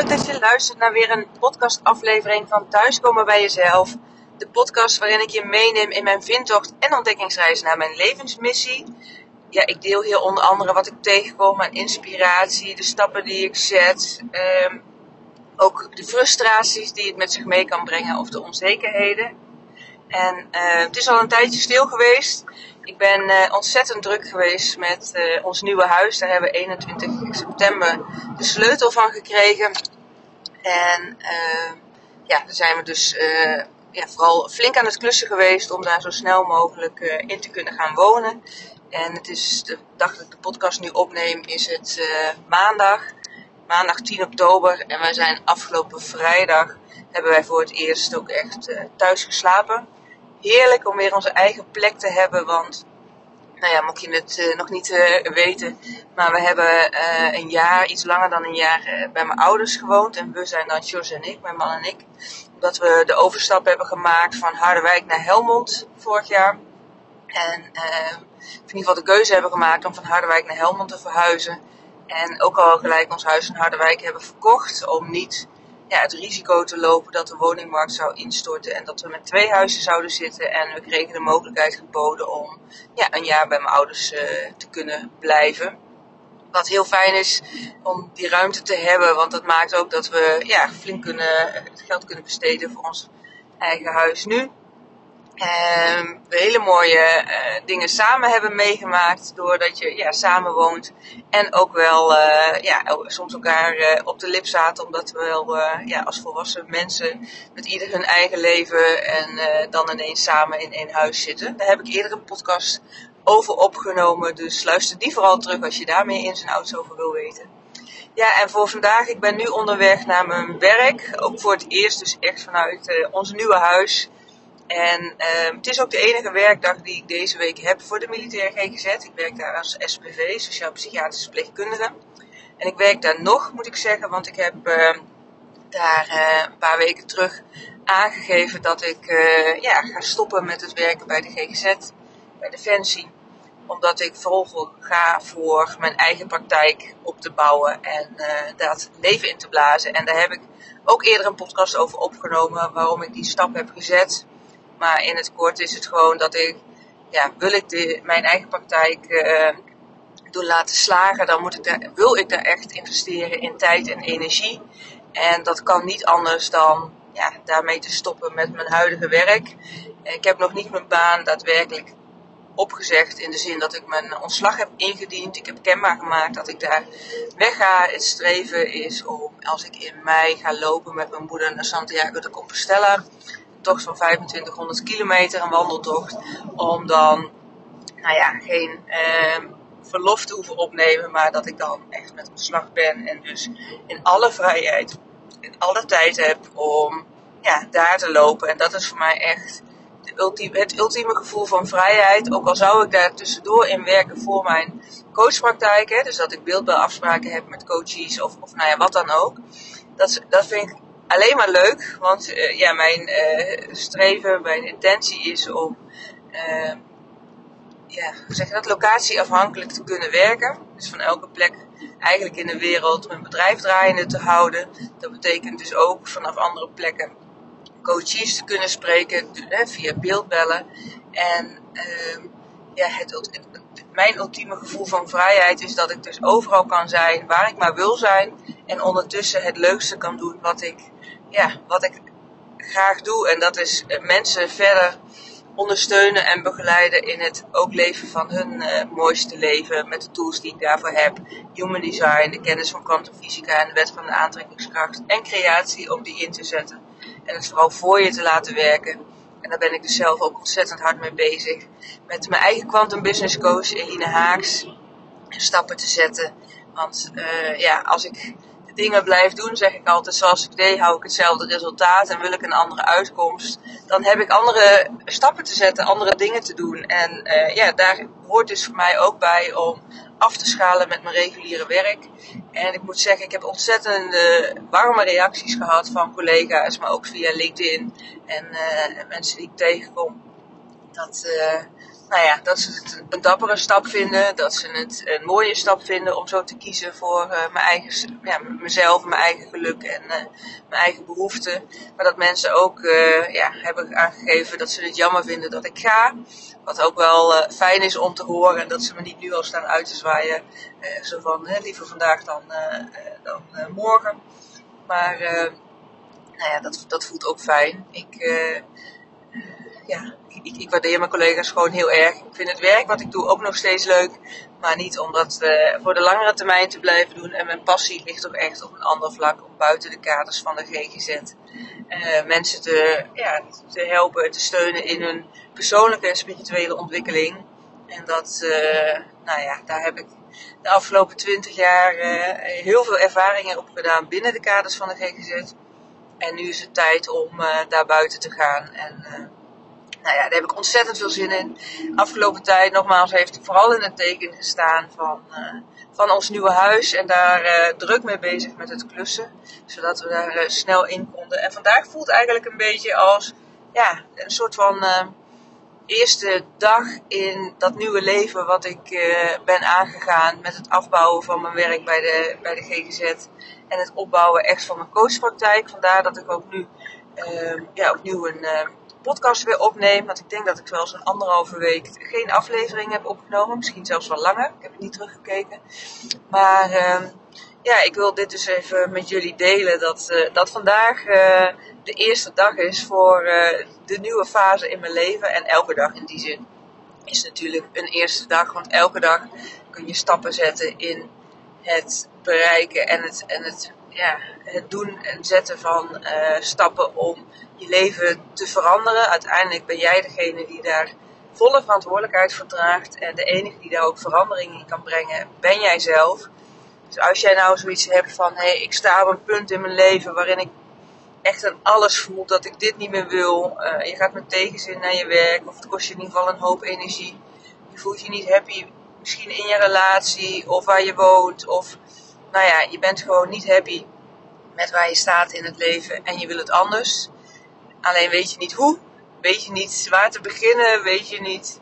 leuk dat je luistert naar weer een podcastaflevering van Thuiskomen bij Jezelf. De podcast waarin ik je meeneem in mijn vindtocht en ontdekkingsreis naar mijn levensmissie. Ja, ik deel hier onder andere wat ik tegenkom, mijn inspiratie, de stappen die ik zet. Ehm, ook de frustraties die het met zich mee kan brengen of de onzekerheden. En uh, het is al een tijdje stil geweest. Ik ben uh, ontzettend druk geweest met uh, ons nieuwe huis. Daar hebben we 21 september de sleutel van gekregen. En ja, daar zijn we dus ja, vooral flink aan het klussen geweest om daar zo snel mogelijk in te kunnen gaan wonen. En het is de dag dat ik de podcast nu opneem, is het maandag maandag 10 oktober. En wij zijn afgelopen vrijdag, hebben wij voor het eerst ook echt thuis geslapen. Heerlijk om weer onze eigen plek te hebben, want, nou ja, mocht je het uh, nog niet uh, weten, maar we hebben een jaar, iets langer dan een jaar, bij mijn ouders gewoond. En we zijn dan Jos en ik, mijn man en ik, omdat we de overstap hebben gemaakt van Harderwijk naar Helmond vorig jaar. En in ieder geval de keuze hebben gemaakt om van Harderwijk naar Helmond te verhuizen. En ook al gelijk ons huis in Harderwijk hebben verkocht om niet ja, het risico te lopen dat de woningmarkt zou instorten en dat we met twee huizen zouden zitten. En we kregen de mogelijkheid geboden om ja, een jaar bij mijn ouders uh, te kunnen blijven. Wat heel fijn is om die ruimte te hebben, want dat maakt ook dat we ja, flink kunnen, het geld kunnen besteden voor ons eigen huis nu. Um, hele mooie uh, dingen samen hebben meegemaakt. Doordat je ja, samen woont. En ook wel uh, ja, soms elkaar uh, op de lip zaten. Omdat we wel ja, als volwassen mensen met ieder hun eigen leven. En dan ineens samen in één huis zitten. Daar heb ik eerder een podcast over opgenomen. Dus luister die vooral terug als je daar meer ins en over wil weten. Ja, en voor vandaag, ik ben nu onderweg naar mijn werk. Ook voor het eerst, dus echt vanuit ons nieuwe huis. En uh, het is ook de enige werkdag die ik deze week heb voor de militaire GGZ. Ik werk daar als SPV, Sociaal-Psychiatrische Verpleegkundige. En ik werk daar nog, moet ik zeggen, want ik heb uh, daar uh, een paar weken terug aangegeven dat ik uh, ja, ga stoppen met het werken bij de GGZ, bij Defensie. Omdat ik vooral ga voor mijn eigen praktijk op te bouwen en dat leven in te blazen. En daar heb ik ook eerder een podcast over opgenomen waarom ik die stap heb gezet. Maar in het kort is het gewoon dat ik, ja, wil ik mijn eigen praktijk uh, doen laten slagen, dan moet ik daar, wil ik daar echt investeren in tijd en energie. En dat kan niet anders dan ja, daarmee te stoppen met mijn huidige werk. Ik heb nog niet mijn baan daadwerkelijk opgezegd in de zin dat ik mijn ontslag heb ingediend. Ik heb kenbaar gemaakt dat ik daar wegga. Het streven is om, als ik in mei ga lopen met mijn moeder naar Santiago de Compostela, tocht van 2500 kilometer, een wandeltocht, om dan, nou ja, geen uh, verlof te hoeven opnemen, maar dat ik dan echt met ontslag ben en dus in alle vrijheid, in alle tijd heb om ja, daar te lopen. En dat is voor mij echt het ultieme gevoel van vrijheid. Ook al zou ik daar tussendoor in werken voor mijn coachpraktijk, hè, dus dat ik beeldbelafspraken heb met coaches of, of nou ja, wat dan ook. Dat, dat vind ik alleen maar leuk, want uh, ja, mijn uh, streven, mijn intentie is om, uh, ja, zeg dat, locatieafhankelijk te kunnen werken. Dus van elke plek eigenlijk in de wereld mijn bedrijf draaiende te houden. Dat betekent dus ook vanaf andere plekken coaches te kunnen spreken via beeldbellen. En ehm, ja, het, mijn ultieme gevoel van vrijheid is dat ik dus overal kan zijn waar ik maar wil zijn. En ondertussen het leukste kan doen wat ik ja, wat ik graag doe. En dat is eh, mensen verder ondersteunen en begeleiden in het ook leven van hun uh, mooiste leven. Met de tools die ik daarvoor heb. Human design, de kennis van kwantumfysica en de wet van de aantrekkingskracht. En creatie om die in te zetten. En het vooral voor je te laten werken. En daar ben ik dus zelf ook ontzettend hard mee bezig. Met mijn eigen quantum business coach Eline Haaks. Stappen te zetten. Want uh, ja, als ik dingen blijf doen, zeg ik altijd, zoals ik deed, hou ik hetzelfde resultaat en wil ik een andere uitkomst, dan heb ik andere stappen te zetten, andere dingen te doen. En uh, ja, daar hoort dus voor mij ook bij om af te schalen met mijn reguliere werk. En ik moet zeggen, ik heb ontzettend warme reacties gehad van collega's, maar ook via LinkedIn en uh, mensen die ik tegenkom. Dat, uh, nou ja, dat ze het een dappere stap vinden. Dat ze het een mooie stap vinden om zo te kiezen voor uh, mijn eigen, ja, mezelf, mijn eigen geluk en uh, mijn eigen behoeften. Maar dat mensen ook uh, ja, hebben aangegeven dat ze het jammer vinden dat ik ga. Wat ook wel fijn is om te horen. En dat ze me niet nu al staan uit te zwaaien. zo van liever vandaag dan, dan morgen. Maar nou ja, dat, dat voelt ook fijn. Ik ja, ik, ik, waardeer mijn collega's gewoon heel erg. Ik vind het werk wat ik doe ook nog steeds leuk. Maar niet om dat uh, voor de langere termijn te blijven doen. En mijn passie ligt toch echt op een ander vlak. Om buiten de kaders van de GGZ uh, mensen te, ja, te helpen, te steunen in hun persoonlijke en spirituele ontwikkeling. En dat, uh, nou ja, daar heb ik de afgelopen twintig jaar heel veel ervaringen op gedaan binnen de kaders van de GGZ. En nu is het tijd om daar buiten te gaan. En nou ja, daar heb ik ontzettend veel zin in. Afgelopen tijd, nogmaals, heeft vooral in het teken gestaan van, uh, van ons nieuwe huis. En daar uh, druk mee bezig met het klussen. Zodat we daar uh, snel in konden. En vandaag voelt eigenlijk een beetje als ja, een soort van eerste dag in dat nieuwe leven wat ik ben aangegaan. Met het afbouwen van mijn werk bij de, bij de GGZ. En het opbouwen echt van mijn coachpraktijk. Vandaar dat ik ook nu ja, opnieuw een podcast weer opneem. Want ik denk dat ik wel zo'n anderhalve week geen aflevering heb opgenomen. Misschien zelfs wel langer. Ik heb het niet teruggekeken. Maar uh, ja, ik wil dit dus even met jullie delen. Dat, uh, dat vandaag uh, de eerste dag is voor uh, de nieuwe fase in mijn leven. En elke dag in die zin is natuurlijk een eerste dag. Want elke dag kun je stappen zetten in het bereiken en het, en het, ja, het doen en zetten van stappen om je leven te veranderen. Uiteindelijk ben jij degene die daar volle verantwoordelijkheid voor draagt. En de enige die daar ook verandering in kan brengen, ben jij zelf. Dus als jij nou zoiets hebt van, hé, hey, ik sta op een punt in mijn leven waarin ik echt aan alles voel dat ik dit niet meer wil. Uh, je gaat met tegenzin naar je werk, of het kost je in ieder geval een hoop energie. Je voelt je niet happy, misschien in je relatie, of waar je woont, of nou ja, je bent gewoon niet happy met waar je staat in het leven en je wil het anders. Alleen weet je niet hoe, weet je niet waar te beginnen, weet je niet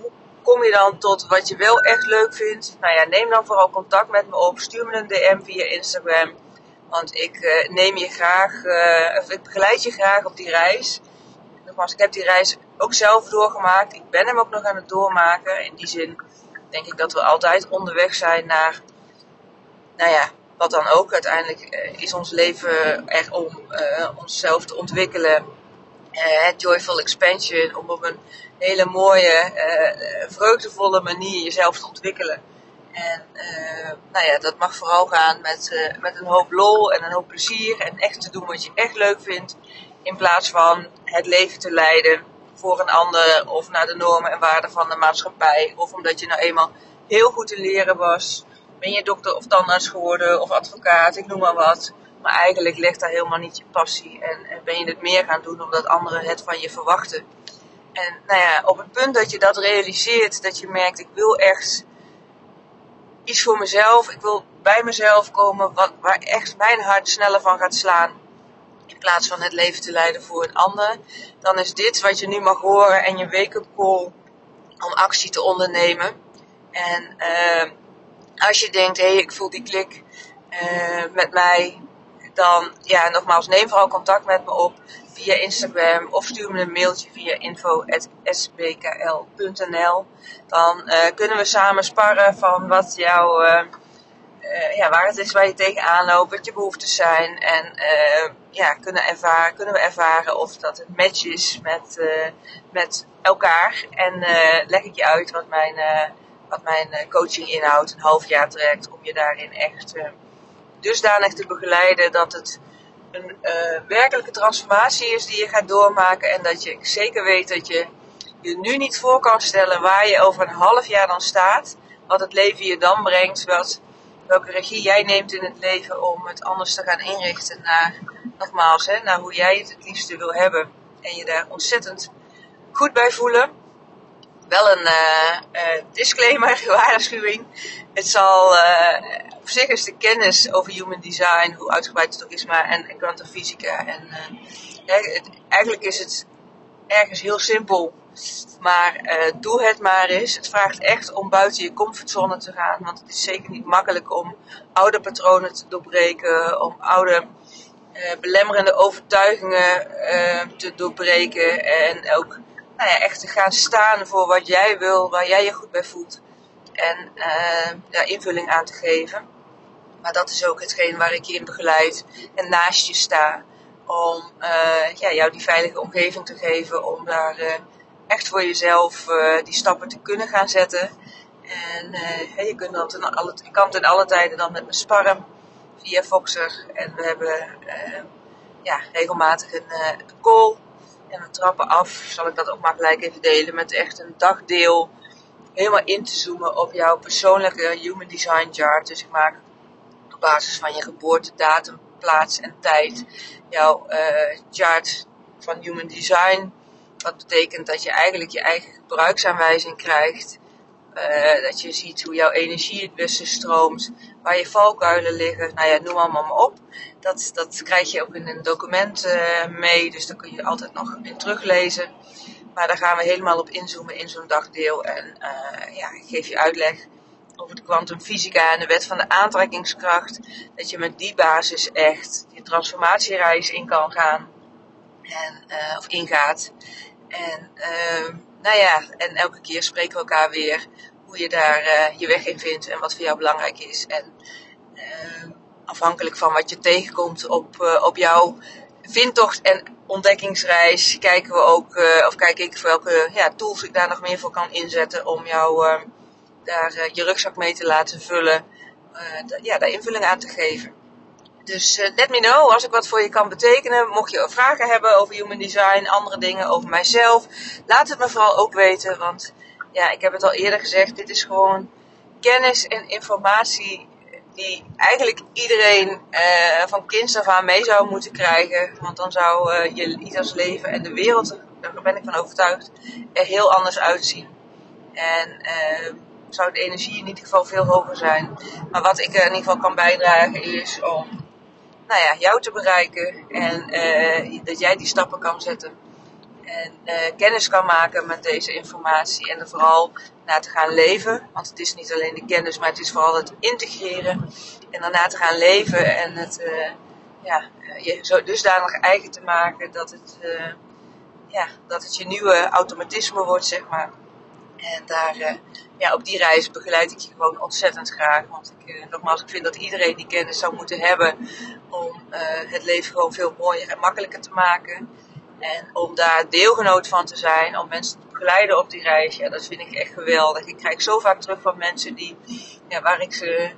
hoe kom je dan tot wat je wel echt leuk vindt. Nou ja, neem dan vooral contact met me op, stuur me een DM via Instagram. Want ik uh, neem je graag, uh, of ik begeleid je graag op die reis. Nogmaals, ik heb die reis ook zelf doorgemaakt. Ik ben hem ook nog aan het doormaken. In die zin denk ik dat we altijd onderweg zijn naar, nou ja, wat dan ook. Uiteindelijk eh, is ons leven er om uh, onszelf te ontwikkelen. Uh, joyful expansion, om op een hele mooie, uh, vreugdevolle manier jezelf te ontwikkelen. En nou ja, dat mag vooral gaan met, met een hoop lol en een hoop plezier. En echt te doen wat je echt leuk vindt. In plaats van het leven te leiden voor een ander of naar de normen en waarden van de maatschappij. Of omdat je nou eenmaal heel goed te leren was ben je dokter of tandarts geworden of advocaat, ik noem maar wat. Maar eigenlijk ligt daar helemaal niet je passie. En, en, ben je het meer gaan doen omdat anderen het van je verwachten. En nou ja, op het punt dat je dat realiseert, dat je merkt, ik wil echt iets voor mezelf. Ik wil bij mezelf komen wat, waar echt mijn hart sneller van gaat slaan. In plaats van het leven te leiden voor een ander. Dan is dit wat je nu mag horen en je wake-up call om actie te ondernemen. En uh, als je denkt, hé, hey, ik voel die klik uh, met mij, dan ja, nogmaals, neem vooral contact met me op via Instagram of stuur me een mailtje via info.sbkl.nl. Dan uh, kunnen we samen sparren van wat jouw, uh, ja, waar het is waar je tegenaan loopt, wat je behoeftes zijn. En ja, kunnen, ervaren, kunnen we ervaren of dat een match is met, met elkaar. En leg ik je uit wat mijn wat mijn eh, coaching inhoudt, een half jaar trekt, om je daarin echt dusdanig te begeleiden dat het een werkelijke transformatie is die je gaat doormaken en dat je zeker weet dat je je nu niet voor kan stellen waar je over een half jaar dan staat, wat het leven je dan brengt, wat, welke regie jij neemt in het leven om het anders te gaan inrichten naar, nogmaals, hè, naar hoe jij het het liefste wil hebben en je daar ontzettend goed bij voelen wel een uh, uh, disclaimer, waarschuwing. Het zal, uh, op zich is de kennis over human design, hoe uitgebreid het ook is, maar en. En het, eigenlijk is het ergens heel simpel Maar uh, doe het maar eens. Het vraagt echt om buiten je comfortzone te gaan. Want het is zeker niet makkelijk om oude patronen te doorbreken. Om oude uh, belemmerende overtuigingen uh, te doorbreken. En ook nou ja, echt te gaan staan voor wat jij wil, waar jij je goed bij voelt. En daar invulling aan te geven. Maar dat is ook hetgeen waar ik je in begeleid en naast je sta. Om ja, jou die veilige omgeving te geven. Om daar echt voor jezelf uh, die stappen te kunnen gaan zetten. En je, kunt dan alle, je kan ten alle tijden dan met me sparren via Foxer. En we hebben ja, regelmatig een, een, call. En we trappen af, zal ik dat ook maar gelijk even delen, met echt een dagdeel. Helemaal in te zoomen op jouw persoonlijke Human Design chart. Dus ik maak op basis van je geboortedatum, plaats en tijd jouw chart van Human Design wat betekent dat je eigenlijk je eigen gebruiksaanwijzing krijgt. Uh, dat je ziet hoe jouw energie het beste stroomt, waar je valkuilen liggen. Nou ja, noem allemaal maar op. Dat, dat krijg je ook in een document uh, mee, dus daar kun je altijd nog in teruglezen. Maar daar gaan we helemaal op inzoomen in zo'n dagdeel. En uh, ja, ik geef je uitleg over de kwantumfysica en de wet van de aantrekkingskracht. Dat je met die basis echt je transformatiereis in kan gaan. En, of ingaat. En uh, nou ja, en elke keer spreken we elkaar weer hoe je daar uh, je weg in vindt en wat voor jou belangrijk is. En uh, afhankelijk van wat je tegenkomt op, uh, op jouw vindtocht en ontdekkingsreis, kijken we ook, of kijk ik welke ja, tools ik daar nog meer voor kan inzetten om jou ehm, daar je rugzak mee te laten vullen. ja, daar invulling aan te geven. Dus uh, let me know als ik wat voor je kan betekenen. Mocht je vragen hebben over human design, andere dingen over mijzelf, laat het me vooral ook weten. Want ja, ik heb het al eerder gezegd, dit is gewoon kennis en informatie die eigenlijk iedereen van kinds af aan mee zou moeten krijgen. Want dan zou uh, je ieders leven en de wereld, daar ben ik van overtuigd, er heel anders uitzien. En zou de energie in ieder geval veel hoger zijn. Maar wat ik in ieder geval kan bijdragen is om nou ja, jou te bereiken. En uh, dat jij die stappen kan zetten. En uh, kennis kan maken met deze informatie. En er vooral naar te gaan leven. Want het is niet alleen de kennis, maar het is vooral het integreren. En daarna te gaan leven. En het uh, ja, je zo dusdanig eigen te maken dat het, ja, dat het je nieuwe automatisme wordt, zeg maar. En daar, uh, ja, op die reis begeleid ik je gewoon ontzettend graag. Want ik, uh, nogmaals, ik vind dat iedereen die kennis zou moeten hebben om uh, het leven gewoon veel mooier en makkelijker te maken. En om daar deelgenoot van te zijn, om mensen te begeleiden op die reis, ja, dat vind ik echt geweldig. Ik krijg zo vaak terug van mensen die, ja, waar ik ze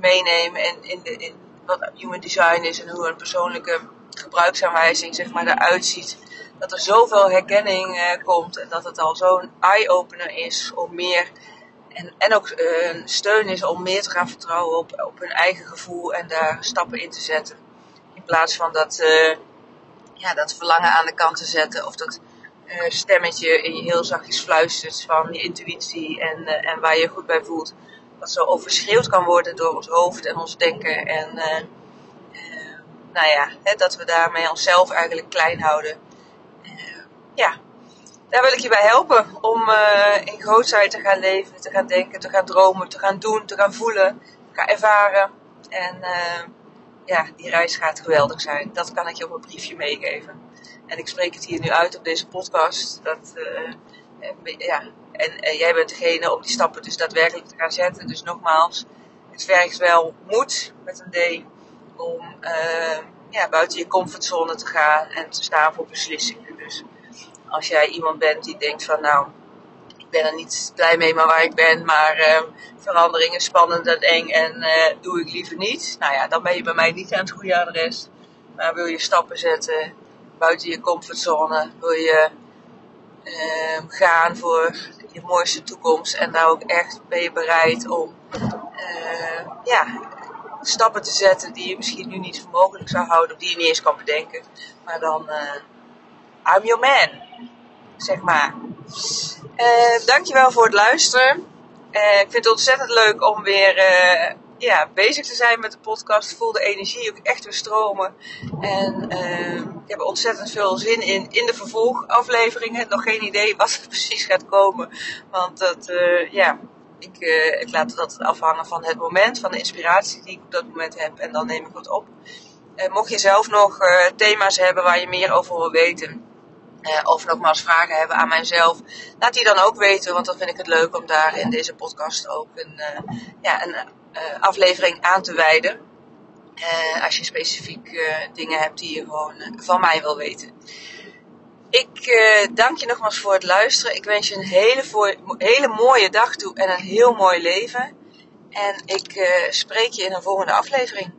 meeneem en in, de, in wat human design is en hoe een persoonlijke gebruiksaanwijzing zeg maar, eruit ziet dat er zoveel herkenning uh, komt en dat het al zo'n eye-opener is om meer en, en ook uh, een steun is om meer te gaan vertrouwen op, op hun eigen gevoel en daar stappen in te zetten. In plaats van dat, uh, ja, dat verlangen aan de kant te zetten of dat stemmetje in je heel zachtjes fluistert van je intuïtie en, en waar je je goed bij voelt. Dat zo overschreeuwd kan worden door ons hoofd en ons denken. En nou ja, hè, dat we daarmee onszelf eigenlijk klein houden ja, daar wil ik je bij helpen om uh, in grootheid te gaan leven, te gaan denken, te gaan dromen, te gaan doen, te gaan voelen, te gaan ervaren. En uh, ja, die reis gaat geweldig zijn. Dat kan ik je op een briefje meegeven. En ik spreek het hier nu uit op deze podcast. Dat, uh, ja, en jij bent degene om die stappen dus daadwerkelijk te gaan zetten. Dus nogmaals, het vergt wel moed met een D om ja, buiten je comfortzone te gaan en te staan voor beslissingen. Als jij iemand bent die denkt van nou, ik ben er niet blij mee maar waar ik ben, maar uh, verandering is spannend en eng en uh, doe ik liever niet. Nou ja, dan ben je bij mij niet aan het goede adres. Maar wil je stappen zetten buiten je comfortzone, wil je uh, gaan voor je mooiste toekomst en daar ook echt ben je bereid om uh, ja, stappen te zetten die je misschien nu niet voor mogelijk zou houden, of die je niet eens kan bedenken. Maar dan, uh, I'm your man zeg maar. Uh, dankjewel voor het luisteren. Uh, ik vind het ontzettend leuk om weer uh, ja, bezig te zijn met de podcast. Voel de energie ook echt weer stromen. En ik heb ontzettend veel zin in. In de vervolgafleveringen. Nog geen idee wat er precies gaat komen. Want dat, ja, ik, ik laat dat afhangen van het moment, van de inspiratie die ik op dat moment heb. En dan neem ik wat op. Mocht je zelf nog thema's hebben waar je meer over wil weten. Uh, of nogmaals vragen hebben aan mijzelf. Laat die dan ook weten, want dan vind ik het leuk om daar in deze podcast ook een, ja, een aflevering aan te wijden. als je specifiek dingen hebt die je gewoon van mij wil weten. Ik dank je nogmaals voor het luisteren. Ik wens je een hele, hele mooie dag toe en een heel mooi leven. En ik spreek je in een volgende aflevering.